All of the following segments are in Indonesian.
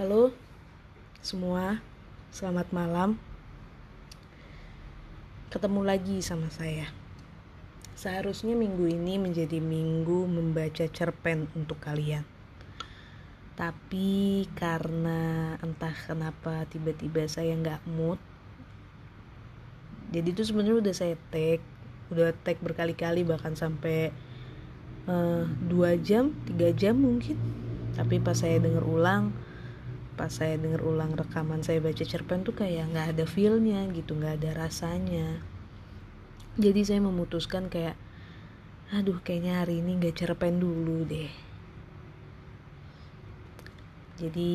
Halo semua, selamat malam. Ketemu lagi sama saya. Seharusnya minggu ini menjadi minggu membaca cerpen untuk kalian. Tapi karena entah kenapa tiba-tiba saya nggak mood. Jadi itu sebenarnya udah saya tag, udah tag berkali-kali bahkan sampai uh, dua jam, tiga jam mungkin. Tapi pas saya denger ulang, pas saya denger ulang rekaman saya baca cerpen tuh kayak nggak ada feelnya gitu nggak ada rasanya. Jadi saya memutuskan kayak aduh kayaknya hari ini nggak cerpen dulu deh. Jadi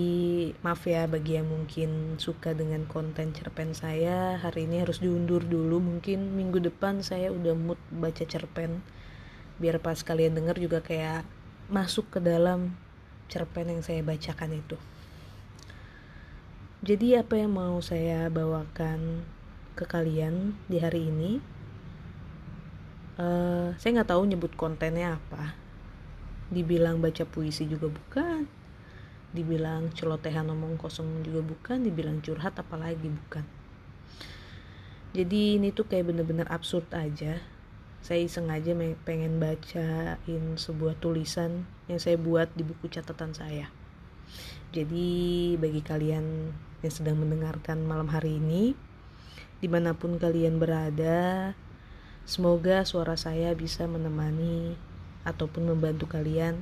maaf ya bagi yang mungkin suka dengan konten cerpen saya hari ini harus diundur dulu. Mungkin minggu depan saya udah mood baca cerpen. Biar pas kalian denger juga kayak masuk ke dalam cerpen yang saya bacakan itu jadi apa yang mau saya bawakan ke kalian di hari ini? Uh, saya nggak tahu nyebut kontennya apa. Dibilang baca puisi juga bukan. Dibilang celotehan omong kosong juga bukan. Dibilang curhat apalagi bukan. Jadi ini tuh kayak bener-bener absurd aja. Saya iseng aja pengen bacain sebuah tulisan yang saya buat di buku catatan saya. Jadi bagi kalian yang sedang mendengarkan malam hari ini, di mana pun kalian berada, semoga suara saya bisa menemani ataupun membantu kalian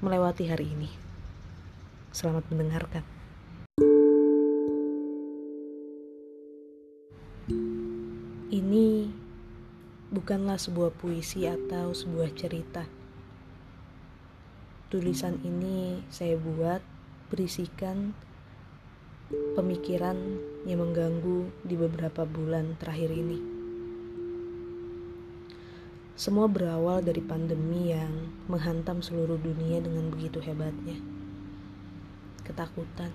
melewati hari ini. Selamat mendengarkan. Ini bukanlah sebuah puisi atau sebuah cerita. Tulisan ini saya buat berisikan pemikiran yang mengganggu di beberapa bulan terakhir ini. Semua berawal dari pandemi yang menghantam seluruh dunia dengan begitu hebatnya. Ketakutan,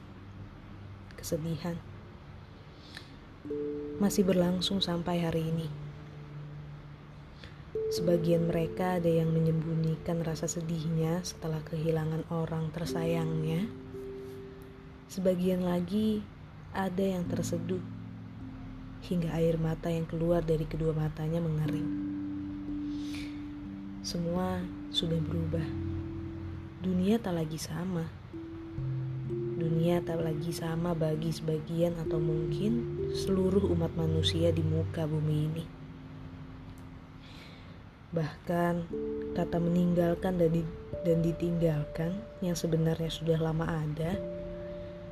kesedihan, masih berlangsung sampai hari ini. Sebagian mereka ada yang menyembunyikan rasa sedihnya setelah kehilangan orang tersayangnya Sebagian lagi ada yang terseduh hingga air mata yang keluar dari kedua matanya mengering. Semua sudah berubah. Dunia tak lagi sama. Dunia tak lagi sama bagi sebagian atau mungkin seluruh umat manusia di muka bumi ini. Bahkan kata meninggalkan dan, dan ditinggalkan yang sebenarnya sudah lama ada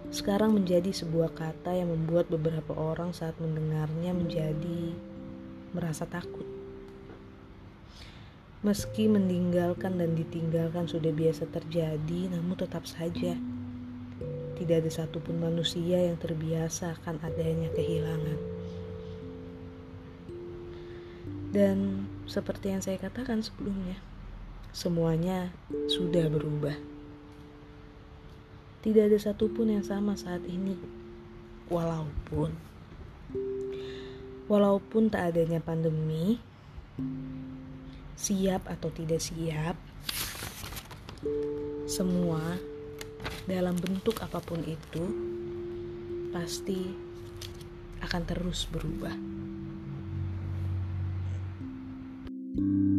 sekarang menjadi sebuah kata yang membuat beberapa orang saat mendengarnya menjadi merasa takut. Meski meninggalkan dan ditinggalkan sudah biasa terjadi, namun tetap saja tidak ada satupun manusia yang terbiasa akan adanya kehilangan. Dan seperti yang saya katakan sebelumnya, semuanya sudah berubah. Tidak ada satupun yang sama saat ini. Walaupun walaupun tak adanya pandemi, siap atau tidak siap, semua dalam bentuk apa pun itu pasti akan terus berubah. you